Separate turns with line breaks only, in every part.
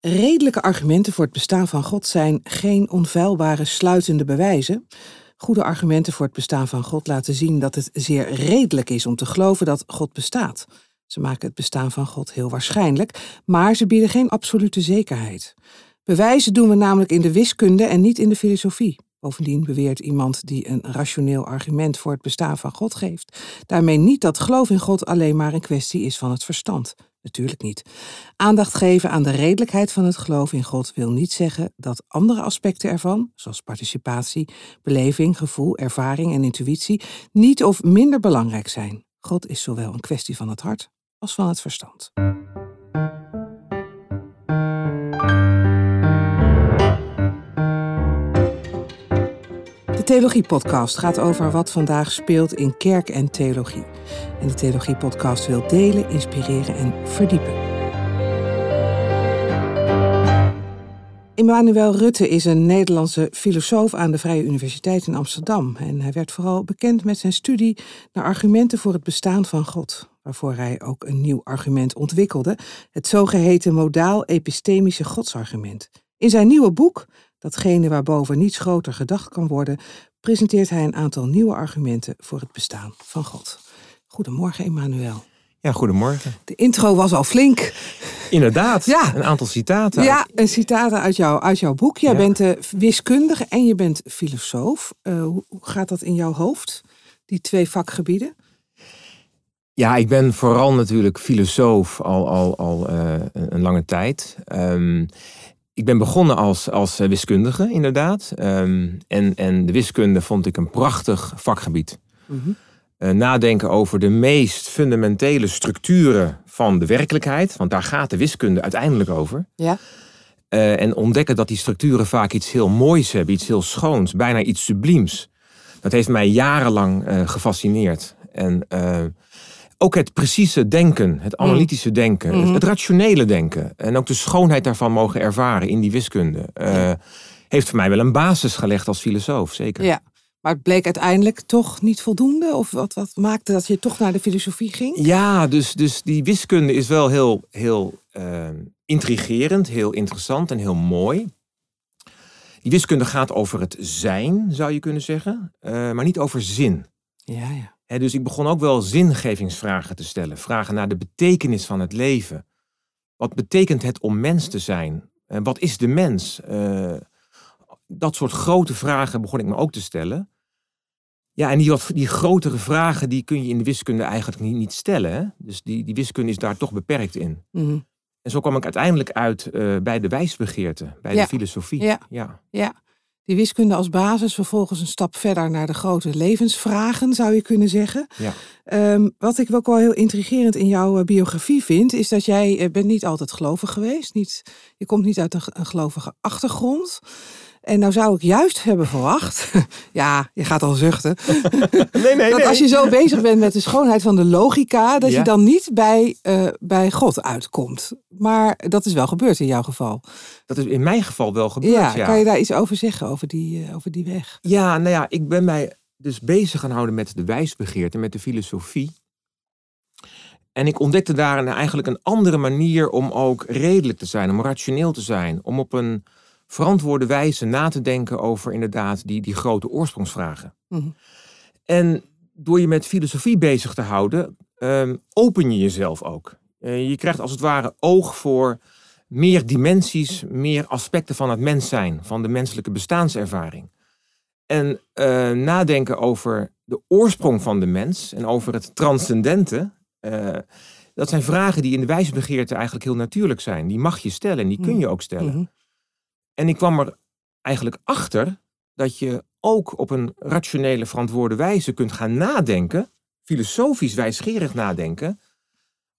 Redelijke argumenten voor het bestaan van God zijn geen onfeilbare sluitende bewijzen. Goede argumenten voor het bestaan van God laten zien dat het zeer redelijk is om te geloven dat God bestaat. Ze maken het bestaan van God heel waarschijnlijk, maar ze bieden geen absolute zekerheid. Bewijzen doen we namelijk in de wiskunde en niet in de filosofie. Bovendien beweert iemand die een rationeel argument voor het bestaan van God geeft, daarmee niet dat geloof in God alleen maar een kwestie is van het verstand. Natuurlijk niet. Aandacht geven aan de redelijkheid van het geloof in God wil niet zeggen dat andere aspecten ervan, zoals participatie, beleving, gevoel, ervaring en intuïtie, niet of minder belangrijk zijn. God is zowel een kwestie van het hart als van het verstand. Theologie-podcast gaat over wat vandaag speelt in kerk en theologie. En de Theologie-podcast wil delen, inspireren en verdiepen. Emmanuel Rutte is een Nederlandse filosoof aan de Vrije Universiteit in Amsterdam. En hij werd vooral bekend met zijn studie naar argumenten voor het bestaan van God, waarvoor hij ook een nieuw argument ontwikkelde, het zogeheten modaal-epistemische godsargument. In zijn nieuwe boek, Datgene waarboven niets groter gedacht kan worden, presenteert hij een aantal nieuwe argumenten voor het bestaan van God. Goedemorgen, Emmanuel.
Ja, goedemorgen.
De intro was al flink.
Inderdaad,
Ja.
een aantal citaten.
Ja, een citaten uit, jou, uit jouw boek. Jij
Ja.
bent eh, wiskundige en je bent filosoof. Eh, hoe gaat dat in jouw hoofd, die twee vakgebieden?
Ja, ik ben vooral natuurlijk filosoof al, al, al eh, een lange tijd. Ehm, ik ben begonnen als, als eh, wiskundige, inderdaad. Ehm, en, en de wiskunde vond ik een prachtig vakgebied. Eh, nadenken over de meest fundamentele structuren van de werkelijkheid. Want daar gaat de wiskunde uiteindelijk over.
Ja.
Eh, en ontdekken dat die structuren vaak iets heel moois hebben, iets heel schoons, bijna iets subliems. Dat heeft mij jarenlang gefascineerd. En ook het precieze denken, het analytische denken, het,
Mhm.
het rationele denken. En ook de schoonheid daarvan mogen ervaren in die wiskunde. eh, heeft voor mij wel een basis gelegd als filosoof, zeker.
ja. Maar het bleek uiteindelijk toch niet voldoende? Of wat, wat maakte dat je toch naar de filosofie ging?
Ja, dus, dus die wiskunde is wel heel, heel eh, intrigerend, heel interessant en heel mooi. Die wiskunde gaat over het zijn, zou je kunnen zeggen, eh, maar niet over zin.
Ja, ja.
Dus ik begon ook wel zingevingsvragen te stellen. Vragen naar de betekenis van het leven. Wat betekent het om mens te zijn? En wat is de mens? Eh, dat soort grote vragen begon ik me ook te stellen. Ja, en die, wat, die grotere vragen die kun je in de wiskunde eigenlijk niet, niet stellen. Hè? Dus die, die wiskunde is daar toch beperkt in.
Mhm.
En zo kwam ik uiteindelijk uit eh, bij de wijsbegeerte, bij
Ja.
de filosofie.
Ja.
Ja.
Ja, die wiskunde als basis, vervolgens een stap verder naar de grote levensvragen, zou je kunnen zeggen.
Ja.
Ehm, wat ik ook wel heel intrigerend in jouw eh, biografie vind, is dat jij eh, bent niet altijd gelovig geweest. Niet, je komt niet uit een, een gelovige achtergrond. En nou zou ik juist hebben verwacht, ja, je gaat al zuchten,
Nee, nee,
dat als je zo bezig bent met de schoonheid van de logica, dat je dan niet bij, eh, bij God uitkomt. Maar dat is wel gebeurd in jouw geval.
Dat is in mijn geval wel gebeurd.
Ja,
ja.
kan je daar iets over zeggen, over die, eh, over die weg?
Ja, nou ja, ik ben mij dus bezig gaan houden met de wijsbegeerte, met de filosofie. En ik ontdekte daar een, eigenlijk een andere manier om ook redelijk te zijn, om rationeel te zijn, om op een verantwoorde wijze na te denken over inderdaad die, die grote oorsprongsvragen.
Mhm.
En door je met filosofie bezig te houden, ehm, open je jezelf ook. Eh, je krijgt als het ware oog voor meer dimensies, meer aspecten van het mens zijn, van de menselijke bestaanervaring. En eh, nadenken over de oorsprong van de mens en over het transcendente. eh, dat zijn vragen die in de wijsbegeerte eigenlijk heel natuurlijk zijn. Die mag je stellen en die kun je ook stellen.
Mhm.
En ik kwam er eigenlijk achter dat je ook op een rationele, verantwoorde wijze kunt gaan nadenken, filosofisch wijsgerig nadenken,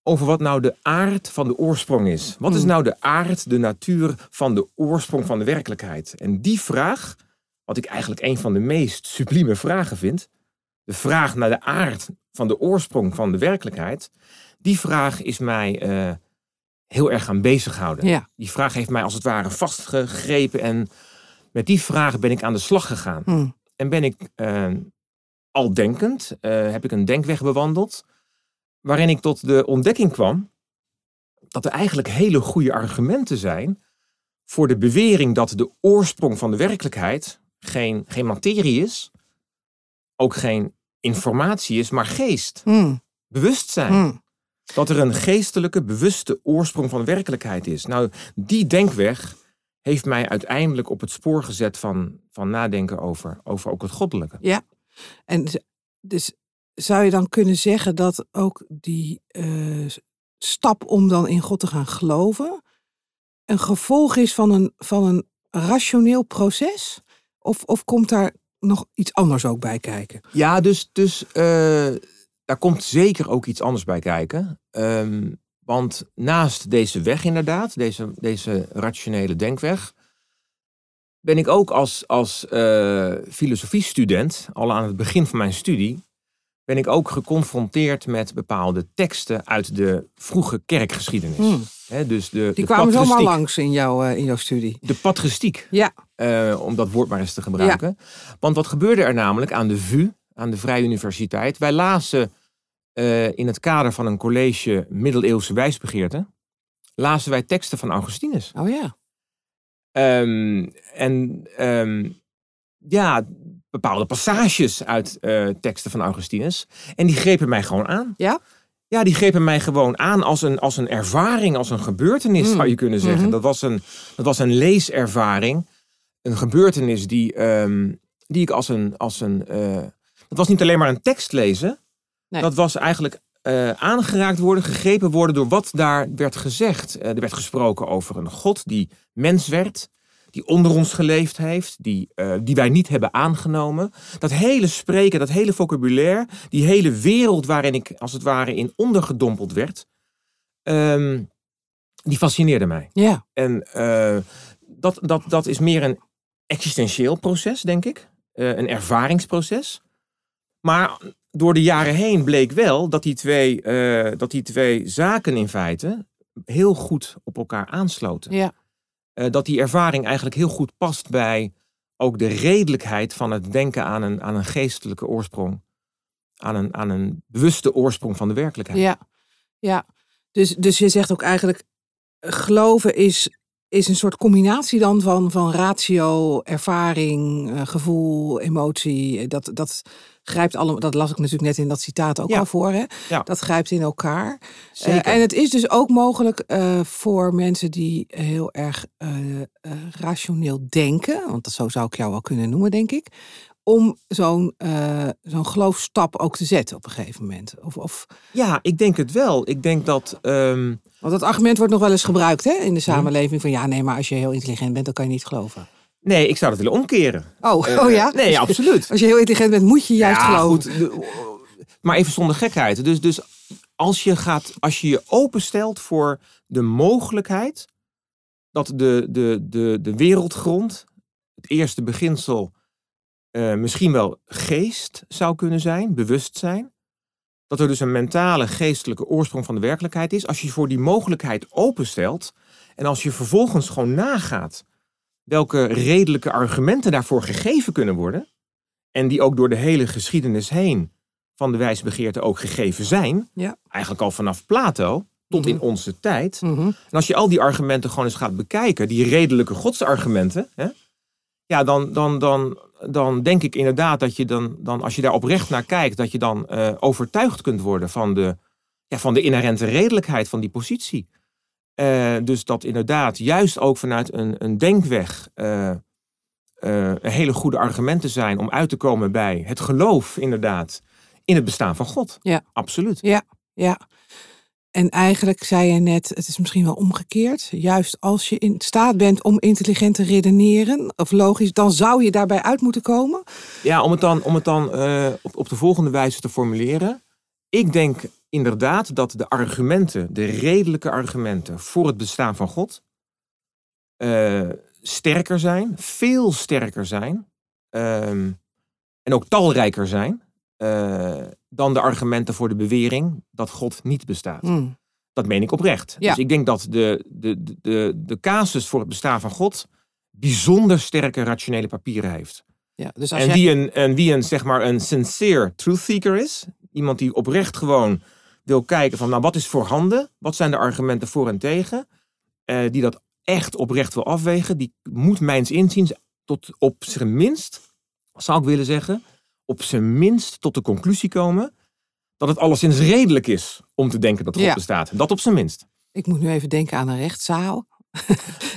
over wat nou de aard van de oorsprong is. Wat is
Hmm.
nou de aard, de natuur van de oorsprong van de werkelijkheid? En die vraag, wat ik eigenlijk een van de meest sublieme vragen vind, de vraag naar de aard van de oorsprong van de werkelijkheid, die vraag is mij eh, heel erg gaan bezighouden.
Ja.
Die vraag heeft mij als het ware vastgegrepen en met die vraag ben ik aan de slag gegaan.
Mhm.
En ben ik eh, al denkend, eh, heb ik een denkweg bewandeld, waarin ik tot de ontdekking kwam dat er eigenlijk hele goede argumenten zijn voor de bewering dat de oorsprong van de werkelijkheid geen, geen materie is, ook geen informatie is, maar geest,
Hmm,
bewustzijn.
hmm.
Dat er een geestelijke, bewuste oorsprong van werkelijkheid is. Nou, die denkweg heeft mij uiteindelijk op het spoor gezet van, van nadenken over, over ook het goddelijke.
En z- dus zou je dan kunnen zeggen dat ook die eh, stap om dan in God te gaan geloven een gevolg is van een, van een rationeel proces? Of, of komt daar nog iets anders ook bij kijken?
Ja, dus, dus eh, daar komt zeker ook iets anders bij kijken. Ehm, want naast deze weg inderdaad, deze, deze rationele denkweg, ben ik ook als, als eh, filosofiestudent, al aan het begin van mijn studie, ben ik ook geconfronteerd met bepaalde teksten uit de vroege kerkgeschiedenis.
Hmm.
Dus de,
Die
de
kwamen zomaar langs in, jouw eh, in jouw studie.
De patristiek.
Ja.
Eh, om dat woord maar eens te gebruiken. Want wat gebeurde er namelijk aan de VU, aan de Vrije Universiteit? Wij lazen eh, in het kader van een college middeleeuwse wijsbegeerte, lazen wij teksten van Augustinus.
Oh ja.
Ehm, en ehm, ja, bepaalde passages uit eh, teksten van Augustinus. En die grepen mij gewoon aan.
Ja?
Ja, die grepen mij gewoon aan als een, als een ervaring, als een gebeurtenis,
Mm.
zou je kunnen zeggen.
Mhm.
dat, was een, dat was een leeservaring. Een gebeurtenis die, ehm, die ik als een. Als een eh, dat was niet alleen maar een tekst lezen.
Nee.
Dat was eigenlijk eh, aangeraakt worden, gegrepen worden door wat daar werd gezegd. Eh, er werd gesproken over een God die mens werd. Die onder ons geleefd heeft, die, eh, die wij niet hebben aangenomen. Dat hele spreken, dat hele vocabulaire, die hele wereld waarin ik als het ware in ondergedompeld werd, ehm, die fascineerde mij.
Ja.
En dat, dat, dat is meer een existentieel proces, denk ik. Een ervaringsproces. Maar door de jaren heen bleek wel dat die, twee, eh, dat die twee zaken in feite heel goed op elkaar aansloten.
Ja.
Eh, dat die ervaring eigenlijk heel goed past bij ook de redelijkheid van het denken aan een, aan een geestelijke oorsprong. Aan een, aan een bewuste oorsprong van de werkelijkheid.
Ja. ja. Dus, dus je zegt ook eigenlijk, geloven is, is een soort combinatie dan van, van ratio, ervaring, eh, gevoel, emotie. Dat, dat grijpt allemaal, dat las ik natuurlijk net in dat citaat ook
Ja.
al voor. Hè?
Ja.
Dat grijpt in elkaar.
Zeker.
Eh, en het is dus ook mogelijk eh, voor mensen die heel erg rationeel denken, want dat zo zou ik jou wel kunnen noemen, denk ik, om zo'n eh, zo'n geloofstap ook te zetten op een gegeven moment. Of, of,
Ja, ik denk het wel. Ik denk dat. ehm,
want dat argument wordt nog wel eens gebruikt hè, in de samenleving van ja, nee, maar als je heel intelligent bent, dan kan je niet geloven.
nee, ik zou dat willen omkeren.
Oh,
Eh,
oh ja?
Nee, absoluut.
Als je heel intelligent bent, moet je juist
Ja,
geloven.
goed, maar even zonder gekheid. Dus, dus als, je gaat, als je je openstelt voor de mogelijkheid dat de, de, de, de wereldgrond, het eerste beginsel, eh, misschien wel geest zou kunnen zijn, bewustzijn. Dat er dus een mentale, geestelijke oorsprong van de werkelijkheid is. Als je voor die mogelijkheid openstelt en als je vervolgens gewoon nagaat welke redelijke argumenten daarvoor gegeven kunnen worden, en die ook door de hele geschiedenis heen van de wijsbegeerte ook gegeven zijn,
Ja.
eigenlijk al vanaf Plato tot in
Mhm.
onze tijd.
Mhm.
En als je al die argumenten gewoon eens gaat bekijken, die redelijke godsargumenten, hè, ja, dan, dan, dan, dan denk ik inderdaad dat je dan, dan, als je daar oprecht naar kijkt, dat je dan eh, overtuigd kunt worden van de, ja, van de inherente redelijkheid van die positie. Eh, dus dat inderdaad, juist ook vanuit een, een denkweg, eh, hele goede argumenten zijn om uit te komen bij het geloof, inderdaad, in het bestaan van God.
Ja.
Absoluut.
Ja. En eigenlijk zei je net, het is misschien wel omgekeerd. Juist als je in staat bent om intelligent te redeneren, of logisch, dan zou je daarbij uit moeten komen.
Ja, om het dan, om het dan eh, op, op de volgende wijze te formuleren. Ik denk inderdaad dat de argumenten, de redelijke argumenten voor het bestaan van God, eh, sterker zijn, veel sterker zijn, ehm, en ook talrijker zijn, eh, dan de argumenten voor de bewering dat God niet bestaat.
Hmm.
Dat meen ik oprecht.
Ja.
Dus ik denk dat de, de, de, de, de casus voor het bestaan van God bijzonder sterke rationele papieren heeft.
Ja, dus als
En
jij...
wie, een, en wie een, zeg maar, een sincere truth seeker is, iemand die oprecht gewoon wil kijken van, nou, wat is voorhanden? Wat zijn de argumenten voor en tegen? Eh, die dat echt oprecht wil afwegen, die moet mijns inziens tot op zijn minst, zou ik willen zeggen, op zijn minst tot de conclusie komen dat het alleszins redelijk is om te denken dat God
Ja.
bestaat. Dat op zijn minst.
Ik moet nu even denken aan een rechtszaal.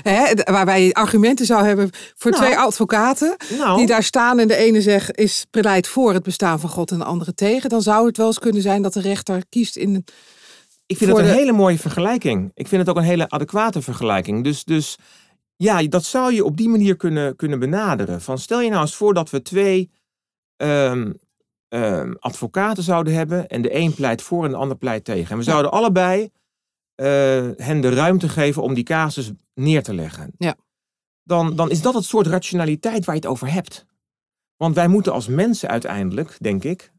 Hè, waarbij je argumenten zou hebben voor
Nou.
twee advocaten.
Nou,
Die daar staan en de ene zegt is pleit voor het bestaan van God en de andere tegen. Dan zou het wel eens kunnen zijn dat de rechter kiest in.
ik vind het een
de-
hele mooie vergelijking. Ik vind het ook een hele adequate vergelijking. Dus, dus ja, dat zou je op die manier kunnen, kunnen benaderen. Van stel je nou eens voor dat we twee ehm, ehm, advocaten zouden hebben. En de een pleit voor en de ander pleit tegen. En we
Ja.
zouden allebei eh, hen de ruimte geven om die casus neer te leggen.
Ja.
Dan, dan is dat het soort rationaliteit waar je het over hebt. Want wij moeten als mensen uiteindelijk, denk ik,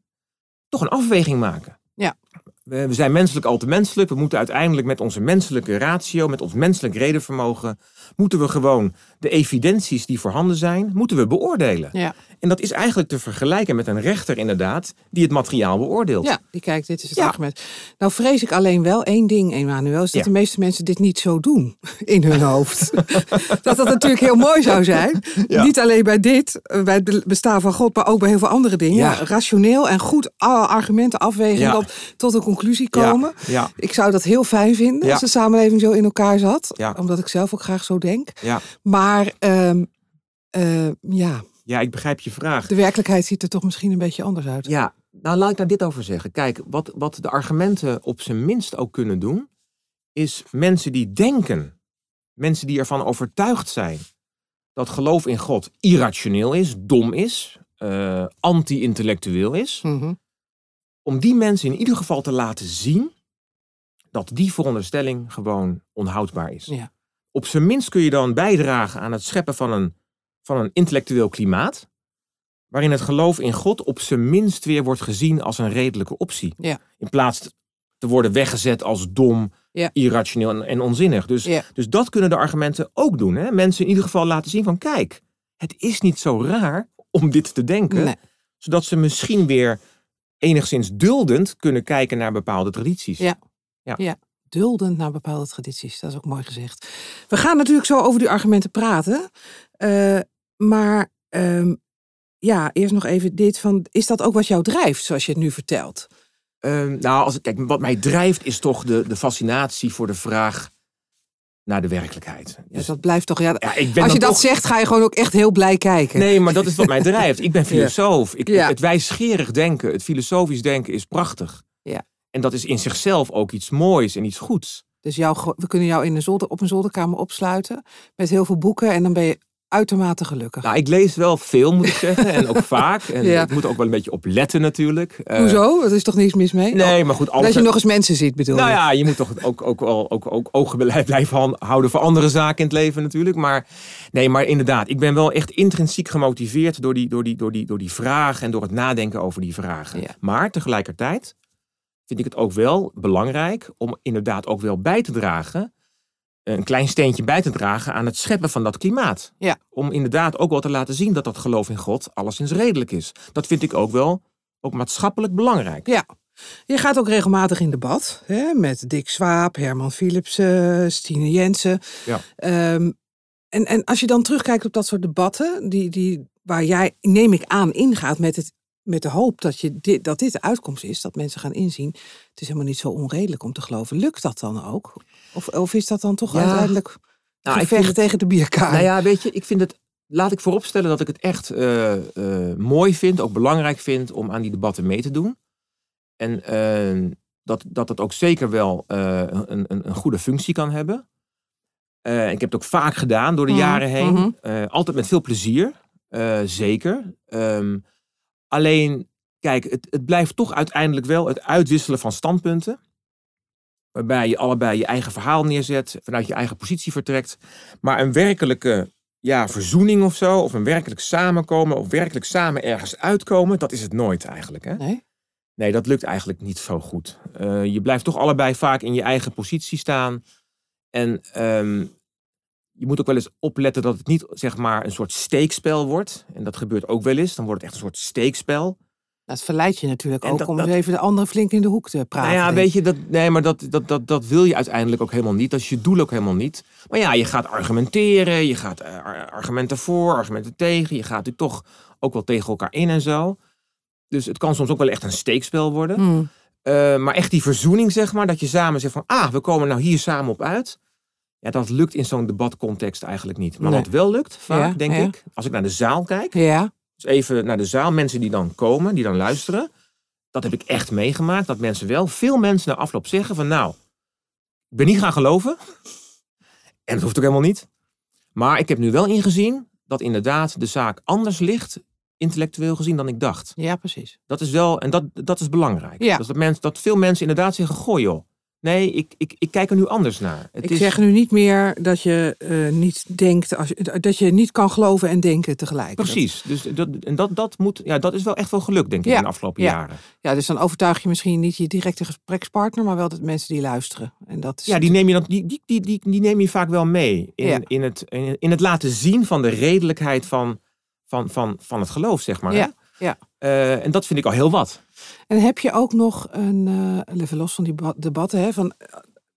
toch een afweging maken.
Ja.
We, we zijn menselijk al te menselijk. We moeten uiteindelijk met onze menselijke ratio, met ons menselijk redenvermogen, moeten we gewoon de evidenties die voorhanden zijn, moeten we beoordelen.
Ja.
En dat is eigenlijk te vergelijken met een rechter inderdaad, die het materiaal beoordeelt.
Ja, die kijkt, dit is het
Ja.
argument. Nou vrees ik alleen wel één ding, Emanuel, is dat
Ja.
de meeste mensen dit niet zo doen in hun hoofd. dat dat natuurlijk heel mooi zou zijn.
Ja.
Niet alleen bij dit, eh, bij het be- bestaan van God, maar ook bij heel veel andere dingen.
Ja.
Rationeel en goed a- argumenten afwegen en dan tot een conclusie komen.
Ja,
Ik zou dat heel fijn vinden als de samenleving zo in elkaar zat.
Ja.
Omdat ik zelf ook graag zo denk.
ja.
Maar ehm, eh, ja,
ja, ik begrijp je vraag.
de werkelijkheid ziet er toch misschien een beetje anders uit.
Ja, nou laat ik daar dit over zeggen. Kijk, wat, wat de argumenten op zijn minst ook kunnen doen, is mensen die denken, mensen die ervan overtuigd zijn dat geloof in God irrationeel is, dom is, eh, anti-intellectueel is,
Mhm.
om die mensen in ieder geval te laten zien dat die veronderstelling gewoon onhoudbaar is.
Ja.
Op zijn minst kun je dan bijdragen aan het scheppen van een, van een intellectueel klimaat, waarin het geloof in God op zijn minst weer wordt gezien als een redelijke optie.
Ja.
In plaats te worden weggezet als dom,
Ja.
irrationeel en, en onzinnig. Dus,
Ja.
dus dat kunnen de argumenten ook doen. Hè? Mensen in ieder geval laten zien van kijk, het is niet zo raar om dit te denken
Nee.
zodat ze misschien weer enigszins duldend kunnen kijken naar bepaalde tradities.
Ja. duldend naar bepaalde tradities. Dat is ook mooi gezegd. We gaan natuurlijk zo over die argumenten praten. Eh, maar ehm, ja, eerst nog even dit van, is dat ook wat jou drijft, zoals je het nu vertelt?
Ehm, nou, als, ik- kijk, wat mij drijft is toch de, de fascinatie voor de vraag naar de werkelijkheid.
Dus
Dus,
dat blijft toch, ja,
ja, ik ben
als je dat
toch-
zegt, ga je gewoon ook echt heel blij kijken.
Nee, maar dat is wat mij drijft. Ik ben filosoof. Ik,
Ja.
Het wijsgerig denken, het filosofisch denken is prachtig.
Ja.
En dat is in zichzelf ook iets moois en iets goeds.
Dus jou, we kunnen jou in een zolder, op een zolderkamer opsluiten met heel veel boeken en dan ben je uitermate gelukkig.
Nou, ik lees wel veel, moet ik zeggen. En ook vaak. En
Ja.
ik moet er ook wel een beetje op letten natuurlijk. Eh,
Hoezo? Er is toch niks mis mee?
Nee, maar goed.
Dat
Alles
je nog eens mensen ziet, bedoel
Nou
je?
ja, je moet toch ook, ook wel ook, ook ogen blij- blijven houden voor andere zaken in het leven natuurlijk. Maar nee, maar inderdaad, ik ben wel echt intrinsiek gemotiveerd door die, door die, door die, door die vragen en door het nadenken over die vragen.
Ja.
Maar tegelijkertijd vind ik het ook wel belangrijk om inderdaad ook wel bij te dragen, een klein steentje bij te dragen aan het scheppen van dat klimaat.
Ja.
Om inderdaad ook wel te laten zien dat dat geloof in God alleszins redelijk is. Dat vind ik ook wel ook maatschappelijk belangrijk.
Ja. Je gaat ook regelmatig in debat hè, met Dick Swaap, Herman Philipsen, Stine Jensen.
Ja.
Ehm, en, en als je dan terugkijkt op dat soort debatten, die, die, waar jij, neem ik aan, ingaat met, het, met de hoop dat, je dit, dat dit de uitkomst is, dat mensen gaan inzien, het is helemaal niet zo onredelijk om te geloven. Lukt dat dan ook? Of, of is dat dan toch
Ja.
uiteindelijk
Nou,
gevecht
het-
tegen de bierkaai?
Nou ja, weet je, ik vind het. Laat ik vooropstellen dat ik het echt eh, eh, mooi vind, ook belangrijk vind om aan die debatten mee te doen. En eh, dat, dat het ook zeker wel een, een, een goede functie kan hebben. Ik heb het ook vaak gedaan door de
Mhm,
jaren heen.
mhm.
Eh, altijd met veel plezier, zeker. Ehm, alleen, kijk, het, het blijft toch uiteindelijk wel het uitwisselen van standpunten. Waarbij je allebei je eigen verhaal neerzet, vanuit je eigen positie vertrekt. Maar een werkelijke ja, verzoening of zo, of een werkelijk samenkomen, of werkelijk samen ergens uitkomen, dat is het nooit eigenlijk. Hè?
Nee?
Nee, dat lukt eigenlijk niet zo goed. Eh, je blijft toch allebei vaak in je eigen positie staan. En ehm, je moet ook wel eens opletten dat het niet zeg maar een soort steekspel wordt. En dat gebeurt ook wel eens. Dan wordt het echt een soort steekspel.
Het verleidt je natuurlijk
En
ook
dat-
om
dat-
even de andere flink in de hoek te praten.
Nou ja, weet je, dat, nee, maar dat, dat, dat, dat wil je uiteindelijk ook helemaal niet. Dat is je doel ook helemaal niet. Maar ja, je gaat argumenteren, je gaat eh, ar- argumenten voor, argumenten tegen. Je gaat natuurlijk toch ook wel tegen elkaar in en zo. Dus het kan soms ook wel echt een steekspel worden.
Hmm.
Eh, maar echt die verzoening, zeg maar, dat je samen zegt van, ah, we komen nou hier samen op uit. Ja, dat lukt in zo'n debatcontext eigenlijk niet. Maar
Nee.
wat wel lukt, vaak,
Ja,
denk
ja.
ik, als ik naar de zaal kijk,
Ja,
dus even naar de zaal, mensen die dan komen, die dan luisteren. Dat heb ik echt meegemaakt. Dat mensen wel, veel mensen na afloop zeggen van nou, ik ben niet gaan geloven. En dat hoeft ook helemaal niet. Maar ik heb nu wel ingezien dat inderdaad de zaak anders ligt, intellectueel gezien, dan ik dacht.
ja, precies.
Dat is wel, en dat, dat is belangrijk.
Ja.
Dus dat, mensen, dat veel mensen inderdaad zeggen, goh joh. Nee, ik, ik, ik kijk er nu anders naar. Het
ik
is,
zeg nu niet meer dat je eh, niet denkt, als dat je niet kan geloven en denken tegelijk.
Precies. Dus dat, en dat, dat, moet, ja, dat is wel echt wel gelukt, denk ik,
Ja.
in de afgelopen
Ja.
jaren.
Ja, dus dan overtuig je misschien niet je directe gesprekspartner, maar wel de mensen die luisteren. En dat is
Ja, die neem je, dan, die, die, die, die, die neem je vaak wel mee. In,
Ja.
in, het, in, in het laten zien van de redelijkheid van, van, van, van het geloof, zeg maar.
Ja, ja.
Eh, en dat vind ik al heel wat.
En heb je ook nog een, even los van die ba- debatten, hè, van eh,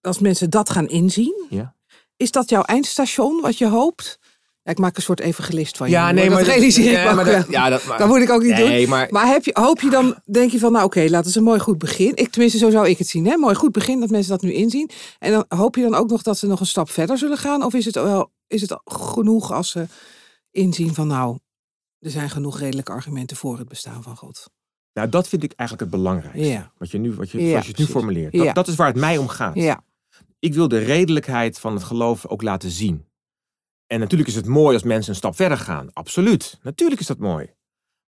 als mensen dat gaan inzien,
Ja.
is dat jouw eindstation wat je hoopt? Ja, ik maak een soort evangelist van je.
Ja, nee,
dat
maar
realiseer ik
ja, maar dat, ja, dat, maar,
Dat moet ik ook niet doen.
nee, maar,
Maar heb je, hoop je dan, denk je van, nou oké, laten ze een mooi goed begin. Ik, tenminste, zo zou ik het zien. Hè? Mooi goed begin, dat mensen dat nu inzien. En dan hoop je dan ook nog dat ze nog een stap verder zullen gaan? Of is het wel is het genoeg als ze inzien van, nou, er zijn genoeg redelijke argumenten voor het bestaan van God?
nou, dat vind ik eigenlijk het belangrijkste.
Ja.
Wat je nu, wat je,
Ja,
zoals je het nu formuleert. Dat,
Ja.
dat is waar het mij om gaat.
Ja,
Ik wil de redelijkheid van het geloof ook laten zien. En natuurlijk is het mooi als mensen een stap verder gaan. Absoluut. Natuurlijk is dat mooi.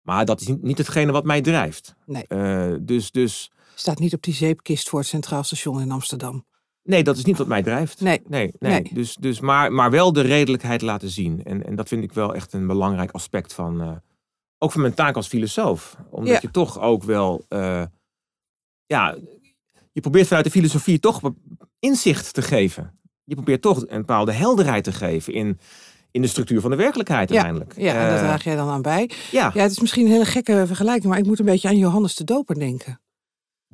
Maar dat is niet- niet hetgene wat mij drijft.
Nee.
Eh, dus, dus
staat niet op die zeepkist voor het Centraal Station in Amsterdam.
Nee, dat is niet wat mij drijft.
Nee.
Nee, nee.
Nee.
Dus, dus maar, maar wel de redelijkheid laten zien. En, en dat vind ik wel echt een belangrijk aspect van. eh, ook van mijn taak als filosoof. Omdat
Ja.
je toch ook wel. eh, ja, je probeert vanuit de filosofie toch inzicht te geven. Je probeert toch een bepaalde helderheid te geven in, in de structuur van de werkelijkheid uiteindelijk.
Ja, en dat
Eh,
draag jij dan aan bij.
ja,
Ja, het is misschien een hele gekke vergelijking, maar ik moet een beetje aan Johannes de Doper denken.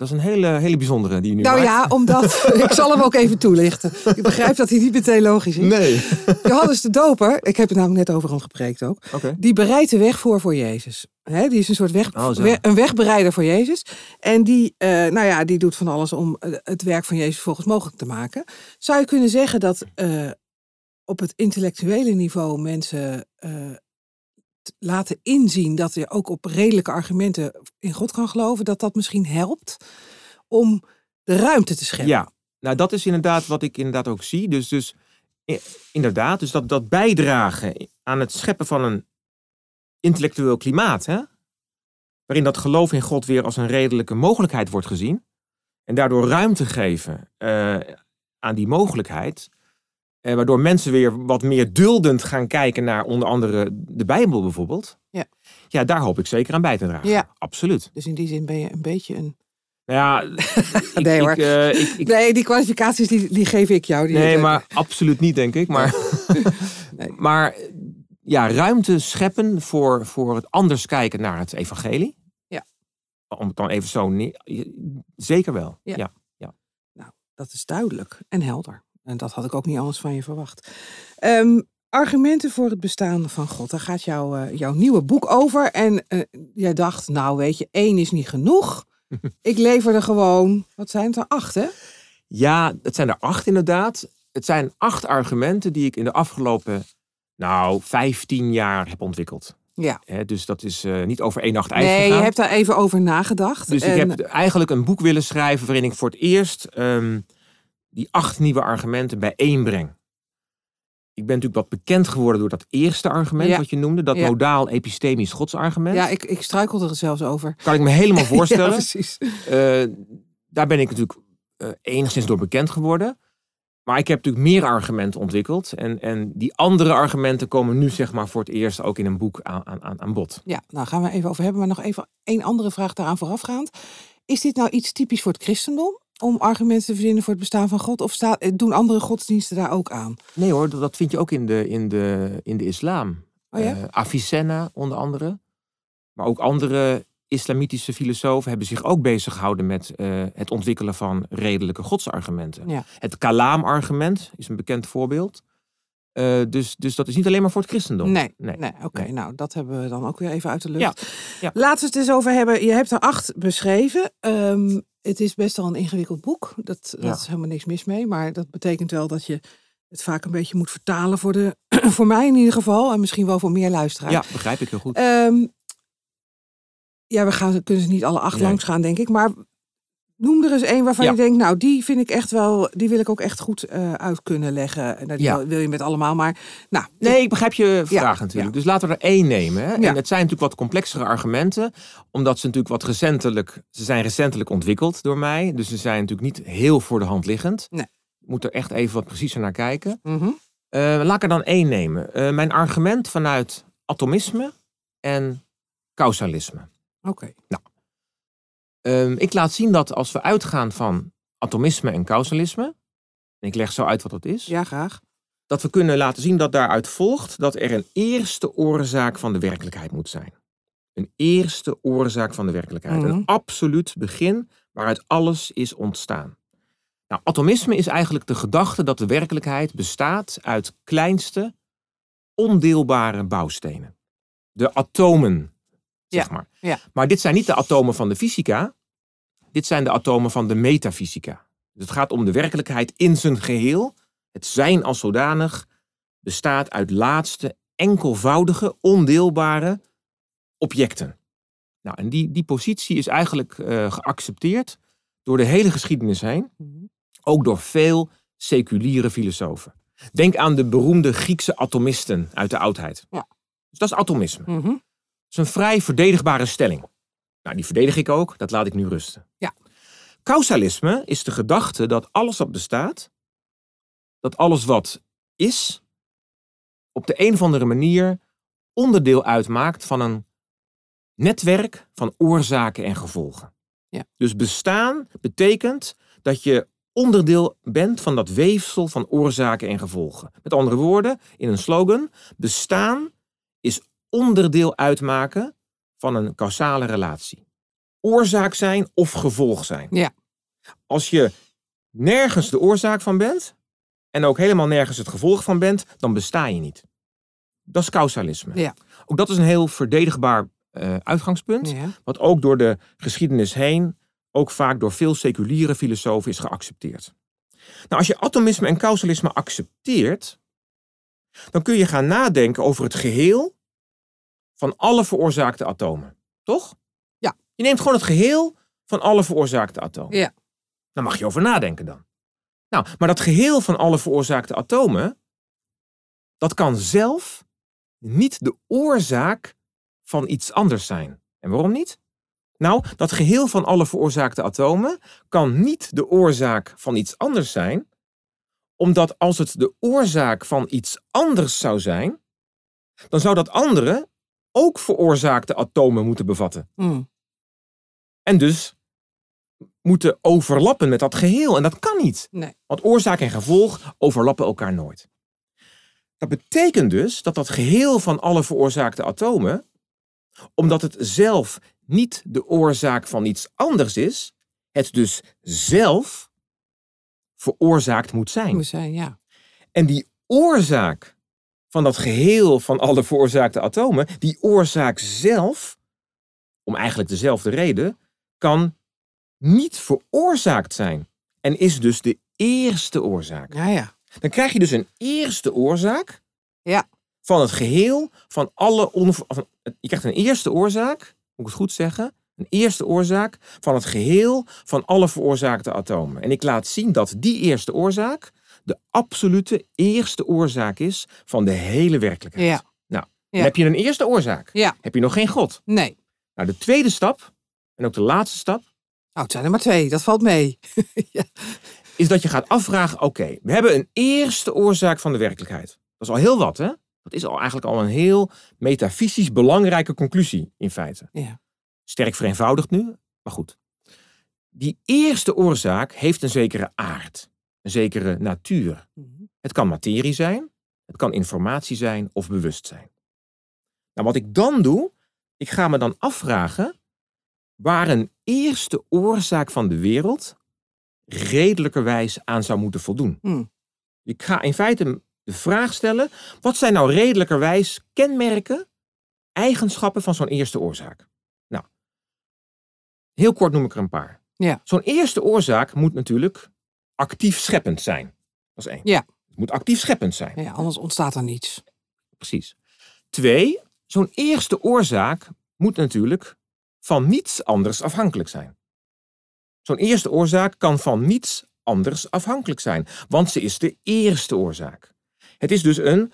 Dat is een hele, hele bijzondere die nu
Nou
maakt.
ja, omdat, ik zal hem ook even toelichten. Ik begrijp dat hij niet meteen logisch is.
Nee.
Johannes de Doper, ik heb het namelijk net over hem gepreekt ook, die bereidt de weg voor voor Jezus. Hè, die is een soort weg,
Oh,
we- een wegbereider voor Jezus. En die, eh, nou ja, die doet van alles om eh, het werk van Jezus volgens mogelijk te maken. Zou je kunnen zeggen dat eh, op het intellectuele niveau mensen laten inzien dat je ook op redelijke argumenten in God kan geloven, dat dat misschien helpt om de ruimte te scheppen?
Ja, nou dat is inderdaad wat ik inderdaad ook zie. Dus, dus inderdaad, dus dat, dat bijdragen aan het scheppen van een intellectueel klimaat, hè? waarin dat geloof in God weer als een redelijke mogelijkheid wordt gezien. En daardoor ruimte geven eh, aan die mogelijkheid. Eh, waardoor mensen weer wat meer duldend gaan kijken naar onder andere de Bijbel bijvoorbeeld.
Ja.
Ja, daar hoop ik zeker aan bij te dragen.
Ja.
Absoluut.
Dus in die zin ben je een beetje een.
Nou ja, ik,
Nee, hoor.
eh, ik, ik,
Nee, die kwalificaties die, die geef ik jou. Die,
Nee, maar absoluut niet, denk ik. Maar,
Nee.
maar ja, ruimte scheppen voor, voor het anders kijken naar het evangelie.
Ja.
Om het dan even zo neer... Zeker wel.
Ja.
Ja.
Dat is duidelijk en helder. En dat had ik ook niet anders van je verwacht. Ehm, argumenten voor het bestaan van God. Daar gaat jouw, eh, jouw nieuwe boek over. En eh, jij dacht, nou weet je, één is niet genoeg. ik lever er gewoon, wat zijn het er, acht hè?
ja, het zijn er acht inderdaad. Het zijn acht argumenten die ik in de afgelopen, nou, 15 jaar heb ontwikkeld.
Ja.
Dus dat is eh, niet over één nacht ijs
Nee, je hebt daar even over nagedacht.
Dus
En-
ik heb eigenlijk een boek willen schrijven waarin ik voor het eerst ehm, die acht nieuwe argumenten bijeenbreng. Ik ben natuurlijk wat bekend geworden door dat eerste argument
Ja.
wat je noemde, dat
Ja.
modaal-epistemisch godsargument.
Ja, ik, ik struikelde er zelfs over.
Kan ik me helemaal
Ja,
voorstellen.
precies.
Eh, daar ben ik natuurlijk eh, enigszins door bekend geworden. Maar ik heb natuurlijk meer argumenten ontwikkeld. En, en die andere argumenten komen nu zeg maar voor het eerst ook in een boek aan, aan, aan- aan bod.
Ja, nou gaan we even over hebben. Maar nog even één andere vraag daaraan voorafgaand. Is dit nou iets typisch voor het christendom? Om argumenten te verzinnen voor het bestaan van God? Of staat, doen andere godsdiensten daar ook aan?
Nee hoor, dat vind je ook in de, in de, in de islam.
Oh ja?
Eh, Avicenna onder andere. Maar ook andere islamitische filosofen hebben zich ook bezig gehouden met eh, het ontwikkelen van redelijke godsargumenten.
Ja.
Het kalaam-argument is een bekend voorbeeld. Eh, dus, dus dat is niet alleen maar voor het christendom.
Nee,
Nee.
nee. oké.
Nee.
Nou, dat hebben we dan ook weer even uit de lucht.
ja.
Laten we het eens over hebben. Je hebt er acht beschreven. Ehm, het is best wel een ingewikkeld boek. Dat, dat
Ja.
is helemaal niks mis mee. Maar dat betekent wel dat je het vaak een beetje moet vertalen voor, de, voor mij in ieder geval. En misschien wel voor meer luisteraars.
Ja, begrijp ik heel goed.
Ehm, ja, we gaan, kunnen ze niet alle acht
Nee.
langs gaan, denk ik. Maar noem er eens één waarvan
Ja.
je denkt, nou, die vind ik echt wel, die wil ik ook echt goed eh, uit kunnen leggen. Nou, die
Ja.
wil- je met allemaal, maar nou,
Nee, ik begrijp je vraag
Ja,
natuurlijk. Dus laten we er één nemen. Hè? En het zijn natuurlijk wat complexere argumenten. Omdat ze natuurlijk wat recentelijk... Ze zijn recentelijk ontwikkeld door mij. Dus ze zijn natuurlijk niet heel voor de hand liggend.
Nee.
Ik moet er echt even wat preciezer naar kijken.
mhm.
Eh, laat ik er dan één nemen. Eh, mijn argument vanuit atomisme en causalisme.
oké.
Ehm, ik laat zien dat als we uitgaan van atomisme en causalisme... en ik leg zo uit wat dat is...
Ja, graag.
dat we kunnen laten zien dat daaruit volgt dat er een eerste oorzaak van de werkelijkheid moet zijn. Een eerste oorzaak van de werkelijkheid.
Mhm.
Een absoluut begin waaruit alles is ontstaan. Nou, atomisme is eigenlijk de gedachte dat de werkelijkheid bestaat uit kleinste, ondeelbare bouwstenen. De atomen, zeg
Ja,
maar.
ja.
Maar dit zijn niet de atomen van de fysica. Dit zijn de atomen van de metafysica. Dus het gaat om de werkelijkheid in zijn geheel. Het zijn als zodanig bestaat uit laatste, enkelvoudige, ondeelbare objecten. Nou, en die, die positie is eigenlijk eh, geaccepteerd door de hele geschiedenis heen.
Mhm.
Ook door veel seculiere filosofen. Denk aan de beroemde Griekse atomisten uit de oudheid.
Ja.
Dus dat is atomisme. Dat is een vrij verdedigbare stelling. Nou, die verdedig ik ook, dat laat ik nu rusten.
Ja.
Causalisme is de gedachte dat alles wat bestaat, dat alles wat is, op de een of andere manier onderdeel uitmaakt van een netwerk van oorzaken en gevolgen.
Ja.
Dus bestaan betekent dat je onderdeel bent van dat weefsel van oorzaken en gevolgen. Met andere woorden, in een slogan, bestaan is onderdeel uitmaken van een causale relatie. Oorzaak zijn of gevolg zijn.
Ja.
Als je nergens de oorzaak van bent en ook helemaal nergens het gevolg van bent, dan besta je niet. Dat is causalisme.
Ja.
Ook dat is een heel verdedigbaar eh, uitgangspunt,
Ja.
wat ook door de geschiedenis heen, ook vaak door veel seculiere filosofen is geaccepteerd. Nou, als je atomisme en causalisme accepteert, dan kun je gaan nadenken over het geheel van alle veroorzaakte atomen. Toch?
Ja.
Je neemt gewoon het geheel van alle veroorzaakte atomen.
Ja.
Daar mag je over nadenken dan. Nou, maar dat geheel van alle veroorzaakte atomen, dat kan zelf niet de oorzaak van iets anders zijn. En waarom niet? Nou, dat geheel van alle veroorzaakte atomen kan niet de oorzaak van iets anders zijn, omdat als het de oorzaak van iets anders zou zijn, dan zou dat andere ook veroorzaakte atomen moeten bevatten.
Mm.
En dus moeten overlappen met dat geheel. En dat kan niet.
Nee.
Want oorzaak en gevolg overlappen elkaar nooit. Dat betekent dus dat dat geheel van alle veroorzaakte atomen, omdat het zelf niet de oorzaak van iets anders is, het dus zelf veroorzaakt moet zijn.
Moet zijn, ja.
En die oorzaak van dat geheel van alle veroorzaakte atomen, die oorzaak zelf, om eigenlijk dezelfde reden, kan niet veroorzaakt zijn. En is dus de eerste oorzaak.
Ja, ja.
Dan krijg je dus een eerste oorzaak
Ja.
van het geheel van alle van, Je krijgt een eerste oorzaak, moet ik het goed zeggen? Een eerste oorzaak van het geheel van alle veroorzaakte atomen. En ik laat zien dat die eerste oorzaak de absolute eerste oorzaak is van de hele werkelijkheid.
Ja.
Nou,
Ja.
heb je een eerste oorzaak.
Ja.
Heb je nog geen God.
Nee.
Nou, de tweede stap, en ook de laatste stap,
Nou, het zijn er maar twee. Dat valt mee. ja.
is dat je gaat afvragen: oké, we hebben een eerste oorzaak van de werkelijkheid. Dat is al heel wat, hè? Dat is al eigenlijk al een heel metafysisch belangrijke conclusie in feite.
Ja.
Sterk vereenvoudigd nu, maar goed. Die eerste oorzaak heeft een zekere aard, een zekere natuur.
Mhm.
Het kan materie zijn, het kan informatie zijn of bewustzijn. Nou, wat ik dan doe, ik ga me dan afvragen: waar een eerste oorzaak van de wereld redelijkerwijs aan zou moeten voldoen.
Hmm.
Ik ga in feite de vraag stellen: wat zijn nou redelijkerwijs kenmerken, eigenschappen van zo'n eerste oorzaak? Nou, heel kort noem ik er een paar.
Ja.
Zo'n eerste oorzaak moet natuurlijk actief scheppend zijn. Dat is één.
Ja.
Het moet actief scheppend zijn.
Ja, anders ontstaat er niets.
Precies. Twee, zo'n eerste oorzaak moet natuurlijk van niets anders afhankelijk zijn. Zo'n eerste oorzaak kan van niets anders afhankelijk zijn, want ze is de eerste oorzaak. Het is dus een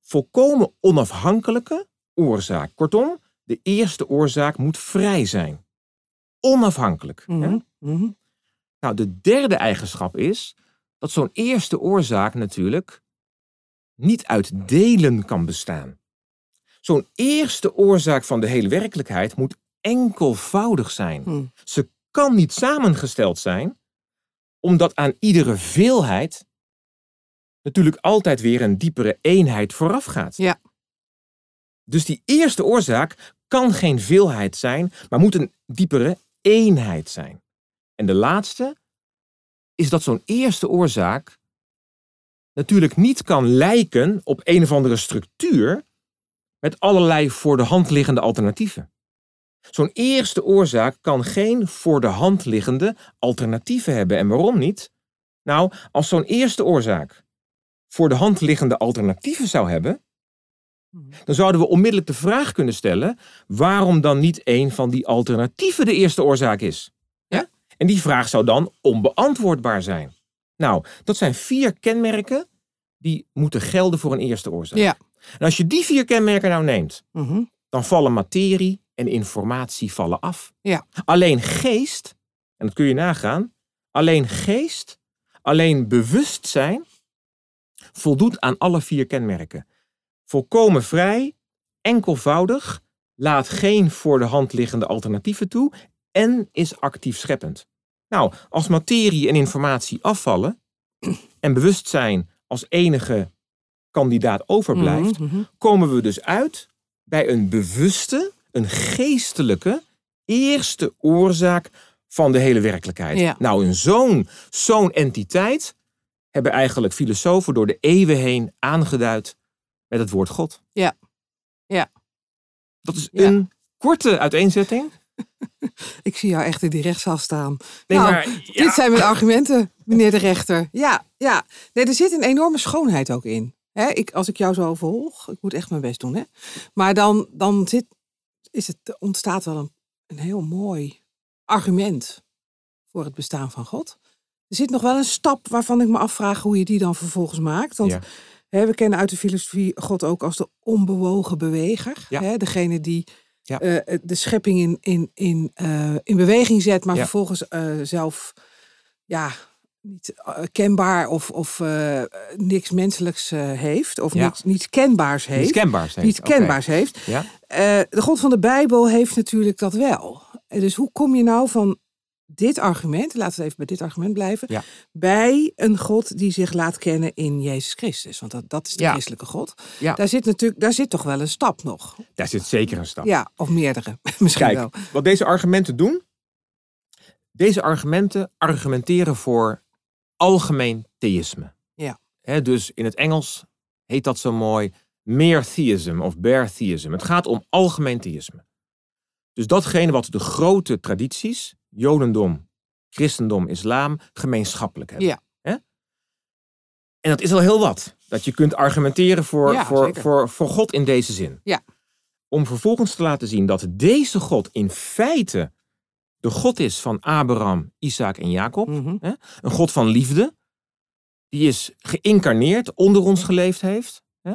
volkomen onafhankelijke oorzaak. Kortom, de eerste oorzaak moet vrij zijn. Onafhankelijk. hè?
Mhm, mhm.
Nou, de derde eigenschap is dat zo'n eerste oorzaak natuurlijk niet uit delen kan bestaan. Zo'n eerste oorzaak van de hele werkelijkheid moet enkelvoudig zijn.
Hmm.
Ze kan niet samengesteld zijn, omdat aan iedere veelheid natuurlijk altijd weer een diepere eenheid vooraf gaat.
Ja.
Dus die eerste oorzaak kan geen veelheid zijn, maar moet een diepere eenheid zijn. En de laatste is dat zo'n eerste oorzaak natuurlijk niet kan lijken op een of andere structuur met allerlei voor de hand liggende alternatieven. Zo'n eerste oorzaak kan geen voor de hand liggende alternatieven hebben. En waarom niet? Nou, als zo'n eerste oorzaak voor de hand liggende alternatieven zou hebben, dan zouden we onmiddellijk de vraag kunnen stellen waarom dan niet een van die alternatieven de eerste oorzaak is. En die vraag zou dan onbeantwoordbaar zijn. Nou, dat zijn vier kenmerken die moeten gelden voor een eerste oorzaak.
Ja.
En als je die vier kenmerken nou neemt,
Mhm.
dan vallen materie en informatie vallen af.
Ja.
Alleen geest, en dat kun je nagaan, alleen geest, alleen bewustzijn voldoet aan alle vier kenmerken. Volkomen vrij, enkelvoudig, laat geen voor de hand liggende alternatieven toe en is actief scheppend. Nou, als materie en informatie afvallen en bewustzijn als enige kandidaat overblijft,
Mhm, mhm.
komen we dus uit bij een bewuste, een geestelijke eerste oorzaak van de hele werkelijkheid.
Ja.
Nou, een zo'n zo'n entiteit hebben eigenlijk filosofen door de eeuwen heen aangeduid met het woord God.
Ja. Ja.
Dat is
Ja.
een korte uiteenzetting.
Ik zie jou echt in die rechtszaal staan.
Nee,
Nou,
maar ja,
Dit zijn mijn argumenten, meneer de rechter. Ja, ja. Nee, er zit een enorme schoonheid ook in. Hè, ik, als ik jou zo volg, ik moet echt mijn best doen. Hè? Maar dan, dan zit, is het, ontstaat wel een, een heel mooi argument voor het bestaan van God. Er zit nog wel een stap waarvan ik me afvraag hoe je die dan vervolgens maakt. Want
Ja.
we kennen uit de filosofie God ook als de onbewogen beweger.
Ja.
Degene die
Ja.
eh, de schepping in, in, in, eh, in beweging zet, maar
Ja.
vervolgens eh, zelf ja, niet eh, kenbaar of, of eh, niks menselijks eh, heeft. Of
Ja.
niets, niets kenbaars heeft.
iets kenbaars. heeft.
Niets heeft.
Ja.
Eh, de God van de Bijbel heeft natuurlijk dat wel. Eh, Dus hoe kom je nou van dit argument, laten we even bij dit argument blijven,
Ja.
bij een God die zich laat kennen in Jezus Christus? Want dat, dat is de
Ja.
christelijke God.
Ja.
Daar zit natuurlijk, daar zit toch wel een stap nog.
Daar zit zeker een stap.
Ja, of meerdere. Misschien
Kijk,
wel.
wat deze argumenten doen. Deze argumenten argumenteren voor algemeen theïsme.
Ja.
Dus in het Engels heet dat zo mooi mere theism of bare theism. Het gaat om algemeen theïsme. Dus datgene wat de grote tradities, Jodendom, Christendom, Islam, gemeenschappelijk hebben.
Ja.
Hè? En dat is al heel wat. Dat je kunt argumenteren voor,
Ja,
voor,
zeker.
voor, voor God in deze zin.
Ja.
Om vervolgens te laten zien dat deze God in feite de God is van Abraham, Isaac en Jacob.
Mhm.
Een God van liefde. Die is geïncarneerd, onder ons geleefd heeft. Hè?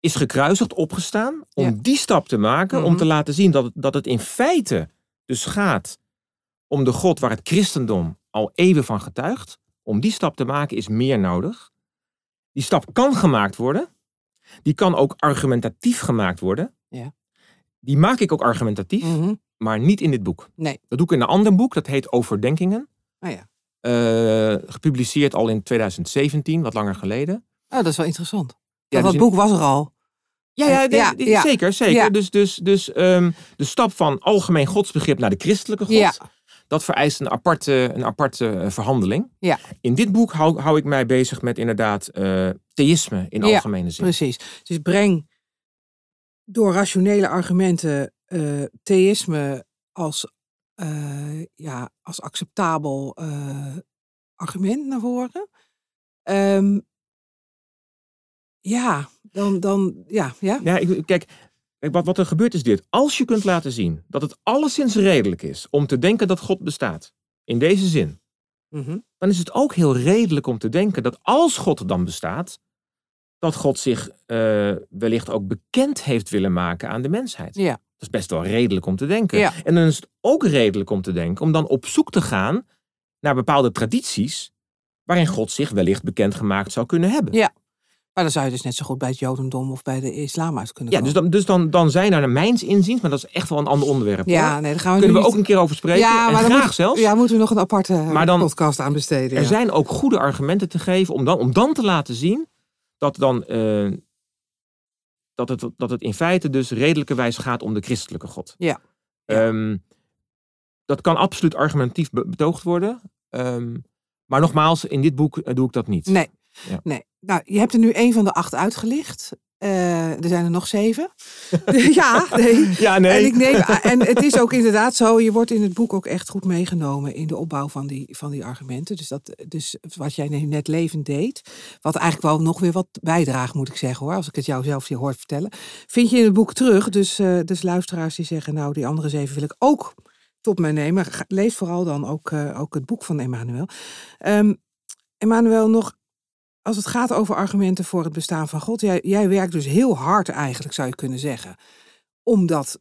Is gekruisigd, opgestaan. Om
Ja.
die stap te maken. Om
Mhm.
te laten zien dat dat het in feite dus gaat om de God waar het christendom al eeuwen van getuigt. Om die stap te maken is meer nodig. Die stap kan gemaakt worden. Die kan ook argumentatief gemaakt worden.
Ja.
Die maak ik ook argumentatief,
Mhm.
maar niet in dit boek.
Nee.
Dat doe ik in een ander boek, dat heet Overdenkingen.
Oh ja.
Eh, gepubliceerd al in 2017, wat langer geleden.
Oh, dat is wel interessant.
Ja,
Want
dus
dat
in-
boek was er al.
Ja, ja, zeker. zeker. Dus, dus, dus ehm, de stap van algemeen godsbegrip naar de christelijke God,
Ja.
Dat vereist een aparte, een aparte eh, verhandeling.
Ja.
In dit boek hou, hou ik mij bezig met inderdaad eh, theïsme in
Ja,
algemene zin.
Precies. Dus breng door rationele argumenten eh, theïsme als, ja, als acceptabel argument naar voren. Ehm, ja, dan, dan ja, ja.
Ja, ik, kijk, kijk, wat, wat er gebeurt is dit. Als je kunt laten zien dat het alleszins redelijk is om te denken dat God bestaat, in deze zin,
Mhm.
dan is het ook heel redelijk om te denken dat als God dan bestaat, dat God zich eh, wellicht ook bekend heeft willen maken aan de mensheid.
Ja.
Dat is best wel redelijk om te denken.
Ja.
En dan is het ook redelijk om te denken om dan op zoek te gaan naar bepaalde tradities waarin God zich wellicht bekendgemaakt zou kunnen hebben.
Ja. Maar dan zou je dus net zo goed bij het Jodendom of bij de islam uit kunnen
Ja,
komen.
dus dan, dus dan, dan zijn er naar mijns inziens, maar dat is echt wel een ander onderwerp.
ja,
hoor.
nee, daar gaan we
Kunnen we ook een keer over spreken.
Ja,
en
maar dan
graag
moet-
zelfs.
Ja, moeten we nog een aparte eh,
Maar dan-
podcast aan besteden.
Er
ja.
zijn ook goede argumenten te geven om dan, om dan te laten zien dat, dan, eh, dat, het, dat het in feite dus redelijkerwijs gaat om de christelijke God.
Ja. Ja.
Ehm, dat kan absoluut argumentatief be- betoogd worden. Ehm, maar nogmaals, in dit boek eh, doe ik dat niet.
Nee.
Ja.
nee. Nou, je hebt er nu één van de acht uitgelicht. Eh, er zijn er nog zeven. ja, nee.
Ja, nee.
En, ik neem, en het is ook inderdaad zo, je wordt in het boek ook echt goed meegenomen in de opbouw van die, van die argumenten. Dus, dat, dus wat jij net levend deed, wat eigenlijk wel nog weer wat bijdraagt, moet ik zeggen hoor, als ik het jou zelf hier hoor vertellen, vind je in het boek terug. Dus, eh, dus luisteraars die zeggen, nou die andere zeven wil ik ook tot mij nemen. Lees vooral dan ook, eh, ook het boek van Emmanuel. Ehm Emmanuel, nog als het gaat over argumenten voor het bestaan van God, jij, jij werkt dus heel hard eigenlijk, zou je kunnen zeggen, om dat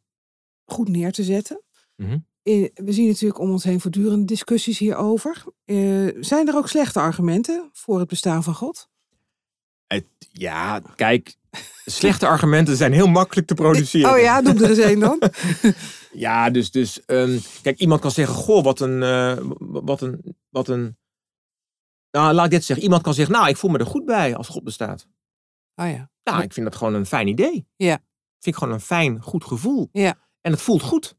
goed neer te zetten.
Mhm.
Eh, We zien natuurlijk om ons heen voortdurend discussies hierover. Eh, zijn er ook slechte argumenten voor het bestaan van God?
Het- ja, kijk, slechte argumenten zijn heel makkelijk te produceren.
Oh ja, noem er eens één dan.
Ja, dus, dus ehm, kijk, iemand kan zeggen, goh, wat een, eh, wat een, wat een, nou, laat ik dit zeggen. Iemand kan zeggen, nou, ik voel me er goed bij als God bestaat.
Oh ja.
Nou, ik vind dat gewoon een fijn idee.
Ja.
Vind ik gewoon een fijn, goed gevoel.
Ja.
En het voelt goed.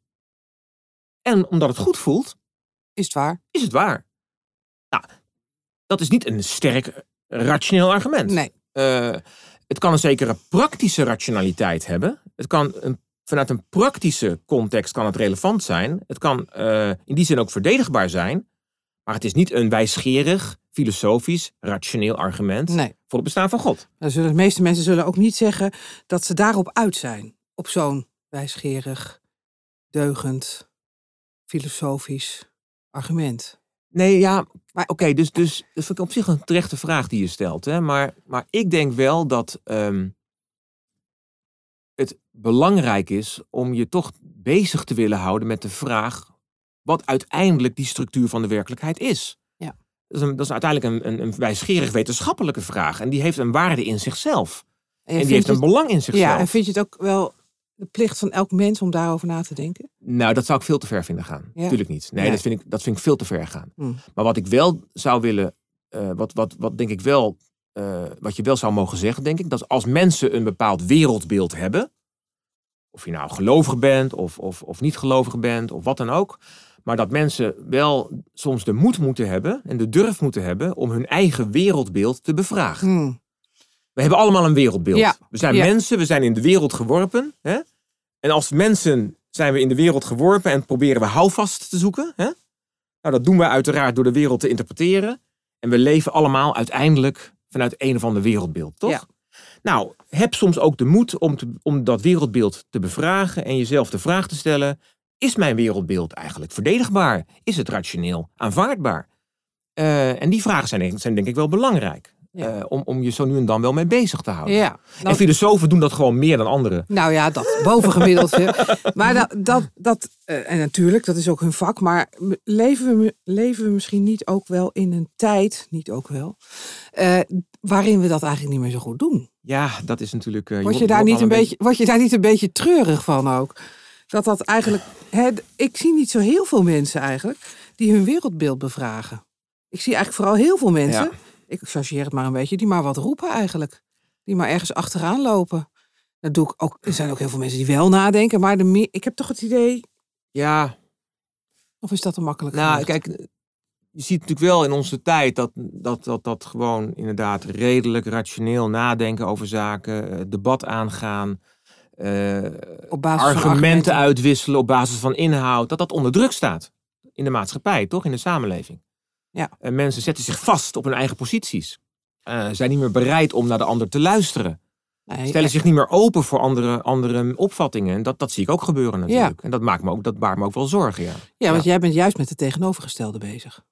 En omdat het goed voelt,
Is het waar?
is het waar. Nou, dat is niet een sterk eh, rationeel argument.
Nee.
Eh, het kan een zekere praktische rationaliteit hebben. Het kan een, vanuit een praktische context kan het relevant zijn. Het kan eh, in die zin ook verdedigbaar zijn. Maar het is niet een wijsgerig, filosofisch, rationeel argument
Nee.
voor het bestaan van God.
Dan zullen, de meeste mensen zullen ook niet zeggen dat ze daarop uit zijn. Op zo'n wijsgerig, deugend, filosofisch argument.
Nee, ja, maar oké, dus, dus dat vind ik op zich een terechte vraag die je stelt. Hè? Maar, maar ik denk wel dat ehm, het belangrijk is om je toch bezig te willen houden met de vraag wat uiteindelijk die structuur van de werkelijkheid is. Dat is, een, dat is uiteindelijk een, een, een wijsgerig wetenschappelijke vraag. En die heeft een waarde in zichzelf.
En,
die heeft een belang in zichzelf.
ja, en vind je het ook wel de plicht van elk mens om daarover na te denken?
Nou, dat zou ik veel te ver vinden gaan.
Ja.
Natuurlijk niet. Nee,
Nee.
Dat, vind ik, dat vind ik veel te ver gaan.
Hmm.
Maar wat ik wel zou willen, eh, wat, wat, wat denk ik wel, eh, wat je wel zou mogen zeggen, denk ik, dat als mensen een bepaald wereldbeeld hebben, of je nou gelovig bent of, of, of niet gelovig bent of wat dan ook, maar dat mensen wel soms de moed moeten hebben en de durf moeten hebben om hun eigen wereldbeeld te bevragen.
Hmm.
We hebben allemaal een wereldbeeld.
Ja,
We zijn
ja.
mensen, we zijn in de wereld geworpen. Hè? En als mensen zijn we in de wereld geworpen en proberen we houvast te zoeken. Hè? Nou, dat doen we uiteraard door de wereld te interpreteren. En we leven allemaal uiteindelijk vanuit een of ander wereldbeeld, toch?
Ja.
Nou, heb soms ook de moed om, te, om dat wereldbeeld te bevragen en jezelf de vraag te stellen: is mijn wereldbeeld eigenlijk verdedigbaar? Is het rationeel aanvaardbaar? Eh, en die vragen zijn, zijn denk ik wel belangrijk.
Ja.
eh, om, om je zo nu en dan wel mee bezig te houden.
Ja.
En
Nou,
filosofen doen dat gewoon meer dan anderen.
Nou ja, dat bovengemiddeld veel. Maar dat, dat, dat eh, en natuurlijk, dat is ook hun vak. Maar leven we, leven we misschien niet ook wel in een tijd, niet ook wel, waarin we dat eigenlijk niet meer zo goed doen?
Ja, dat is natuurlijk.
Word je,
wordt-
daar niet een beetje, word je daar niet een beetje treurig van ook? Dat dat eigenlijk. Hè, ik zie niet zo heel veel mensen eigenlijk die hun wereldbeeld bevragen. Ik zie eigenlijk vooral heel veel mensen,
Ja.
ik chargeer het maar een beetje, die maar wat roepen eigenlijk. Die maar ergens achteraan lopen. Dat doe ik ook. Er zijn ook heel veel mensen die wel nadenken, maar de meer, ik heb toch het idee,
Ja,
of is dat te makkelijk?
nou kijk, je ziet natuurlijk wel in onze tijd dat dat, dat, dat gewoon inderdaad redelijk rationeel nadenken over zaken, eh, debat aangaan,
op basis van
argumenten uitwisselen op basis van inhoud, dat dat onder druk staat in de maatschappij, toch? In de samenleving.
Ja.
En mensen zetten zich vast op hun eigen posities. Eh, zijn niet meer bereid om naar de ander te luisteren.
Nee,
Stellen zich niet meer open voor andere, andere opvattingen. En dat, dat zie ik ook gebeuren natuurlijk. En dat maakt me ook, dat baart me ook wel zorgen, ja.
ja, want jij bent juist met het tegenovergestelde bezig.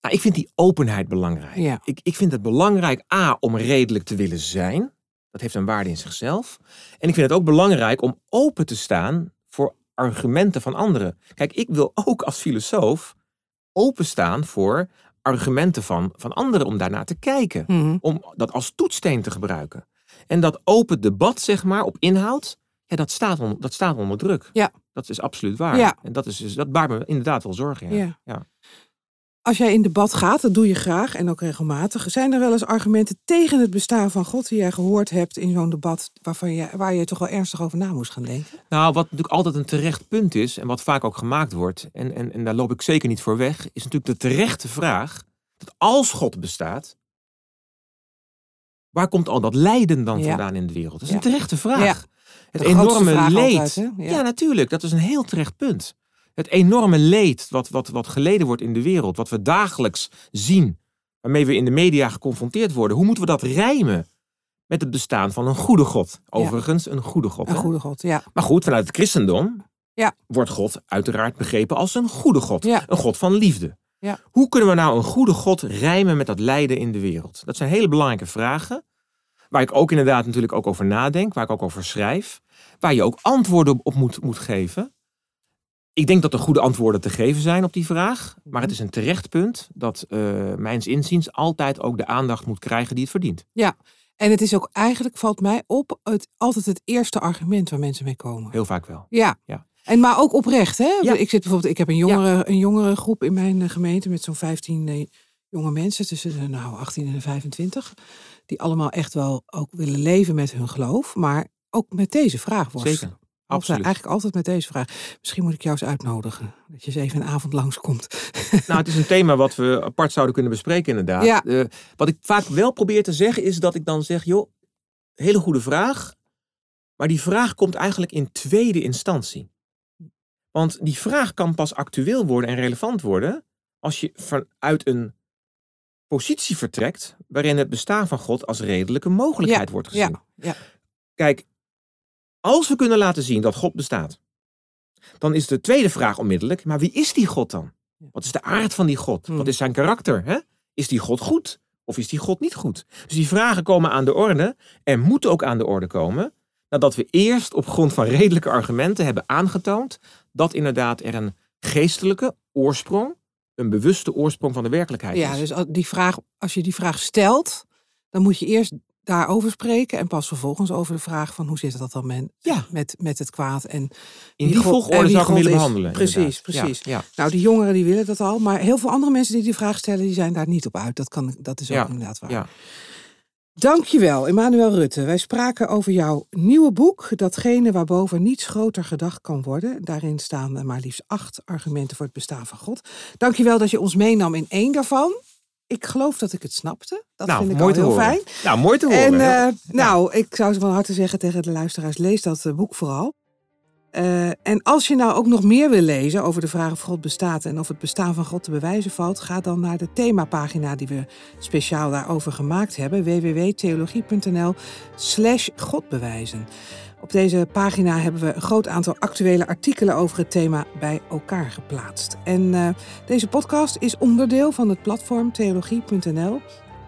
Nou, ik vind die openheid belangrijk.
Ja.
Ik, ik vind het belangrijk, A, om redelijk te willen zijn. Dat heeft een waarde in zichzelf. En ik vind het ook belangrijk om open te staan voor argumenten van anderen. Kijk, ik wil ook als filosoof openstaan voor argumenten van, van anderen om daarnaar te kijken.
Mhm.
Om dat als toetssteen te gebruiken. En dat open debat, zeg maar, op inhoud, ja, dat, staat on- dat staat onder druk.
Ja.
Dat is absoluut waar.
Ja.
En dat, is, dus- dat baart me inderdaad wel zorgen. Ja.
Ja.
Ja.
Als jij in debat gaat, dat doe je graag en ook regelmatig. Zijn er wel eens argumenten tegen het bestaan van God die jij gehoord hebt in zo'n debat waarvan je, waar je toch wel ernstig over na moest gaan denken?
Nou, wat natuurlijk altijd een terecht punt is, en wat vaak ook gemaakt wordt, en, en, en daar loop ik zeker niet voor weg, is natuurlijk de terechte vraag dat als God bestaat, waar komt al dat lijden dan
Ja.
vandaan in de wereld? Dat is
Ja.
een terechte vraag.
Ja.
Het enorme
vraag
leed.
altijd.
Ja. natuurlijk, dat is een heel terecht punt. Het enorme leed wat, wat, wat geleden wordt in de wereld, wat we dagelijks zien, waarmee we in de media geconfronteerd worden, hoe moeten we dat rijmen met het bestaan van een goede God? Overigens, een goede God.
Een
hè?
goede God, ja.
Maar goed, vanuit het christendom
Ja.
wordt God uiteraard begrepen als een goede God.
Ja.
Een God van liefde.
Ja.
Hoe kunnen we nou een goede God rijmen met dat lijden in de wereld? Dat zijn hele belangrijke vragen. Waar ik ook inderdaad natuurlijk ook over nadenk. Waar ik ook over schrijf. Waar je ook antwoorden op, op moet, moet geven. Ik denk dat er goede antwoorden te geven zijn op die vraag. Maar het is een terecht punt dat uh, mijns inziens altijd ook de aandacht moet krijgen die het verdient.
En het is ook eigenlijk, valt mij op, het, altijd het eerste argument waar mensen mee komen.
Heel vaak wel.
Ja.
Ja.
En maar ook oprecht, hè?
Ja.
Ik zit bijvoorbeeld, ik heb een jongere, een jongere groep in mijn eh, gemeente met zo'n 15 eh, jonge mensen tussen de nou 18 en de 25, die allemaal echt wel ook willen leven met hun geloof, maar ook met deze vraag worstelen.
Zeker. Absoluut.
Eigenlijk altijd met deze vraag. Misschien moet ik jou eens uitnodigen. Dat je eens even een avond langskomt.
Nou, het is een thema wat we apart zouden kunnen bespreken, inderdaad.
Ja.
Eh, wat ik vaak wel probeer te zeggen, is dat ik dan zeg: joh, hele goede vraag. Maar die vraag komt eigenlijk in tweede instantie. Want die vraag kan pas actueel worden en relevant worden als je vanuit een positie vertrekt waarin het bestaan van God als redelijke mogelijkheid wordt gezien.
Ja, ja.
Kijk, als we kunnen laten zien dat God bestaat, dan is de tweede vraag onmiddellijk: maar wie is die God dan? Wat is de aard van die God?
Hmm.
Wat is zijn karakter? Hè? Is die God goed of is die God niet goed? Dus die vragen komen aan de orde en moeten ook aan de orde komen nadat we eerst op grond van redelijke argumenten hebben aangetoond dat inderdaad er een geestelijke oorsprong, een bewuste oorsprong van de werkelijkheid
ja,
is.
dus als die vraag, als je die vraag stelt, dan moet je eerst daarover spreken en pas vervolgens over de vraag van hoe zit dat dan men,
Ja.
met, met het kwaad en
In die volgorde zou willen behandelen.
Precies,
inderdaad.
Precies.
Ja,
Nou, die jongeren die willen dat al, maar heel veel andere mensen die die vraag stellen, die zijn daar niet op uit. Dat, kan, dat is ook
Ja,
inderdaad waar.
ja.
Dankjewel, Emmanuel Rutte. Wij spraken over jouw nieuwe boek, Datgene waarboven niets groter gedacht kan worden. Daarin staan maar liefst acht argumenten voor het bestaan van God. Dankjewel dat je ons meenam in één daarvan. Ik geloof dat ik het snapte. Dat
nou,
vind ik
mooi
al heel
horen.
fijn.
Nou, mooi te horen.
En eh, nou, ik zou van harte zeggen tegen de luisteraars, lees dat eh, boek vooral. Eh, en als je nou ook nog meer wil lezen over de vraag of God bestaat en of het bestaan van God te bewijzen valt, ga dan naar de themapagina die we speciaal daarover gemaakt hebben, www.theologie.nl slash godbewijzen. Op deze pagina hebben we een groot aantal actuele artikelen over het thema bij elkaar geplaatst. En eh, deze podcast is onderdeel van het platform theologie.nl.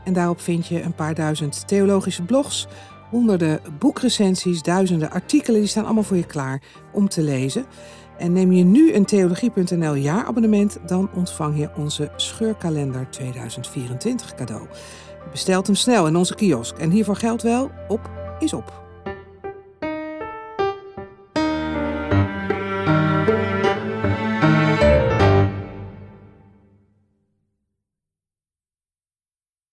En daarop vind je een paar duizend theologische blogs, honderden boekrecensies, duizenden artikelen. Die staan allemaal voor je klaar om te lezen. En neem je nu een Theologie.nl jaarabonnement, dan ontvang je onze scheurkalender 2024 cadeau. Bestelt hem snel in onze kiosk. En hiervoor geldt wel, op is op.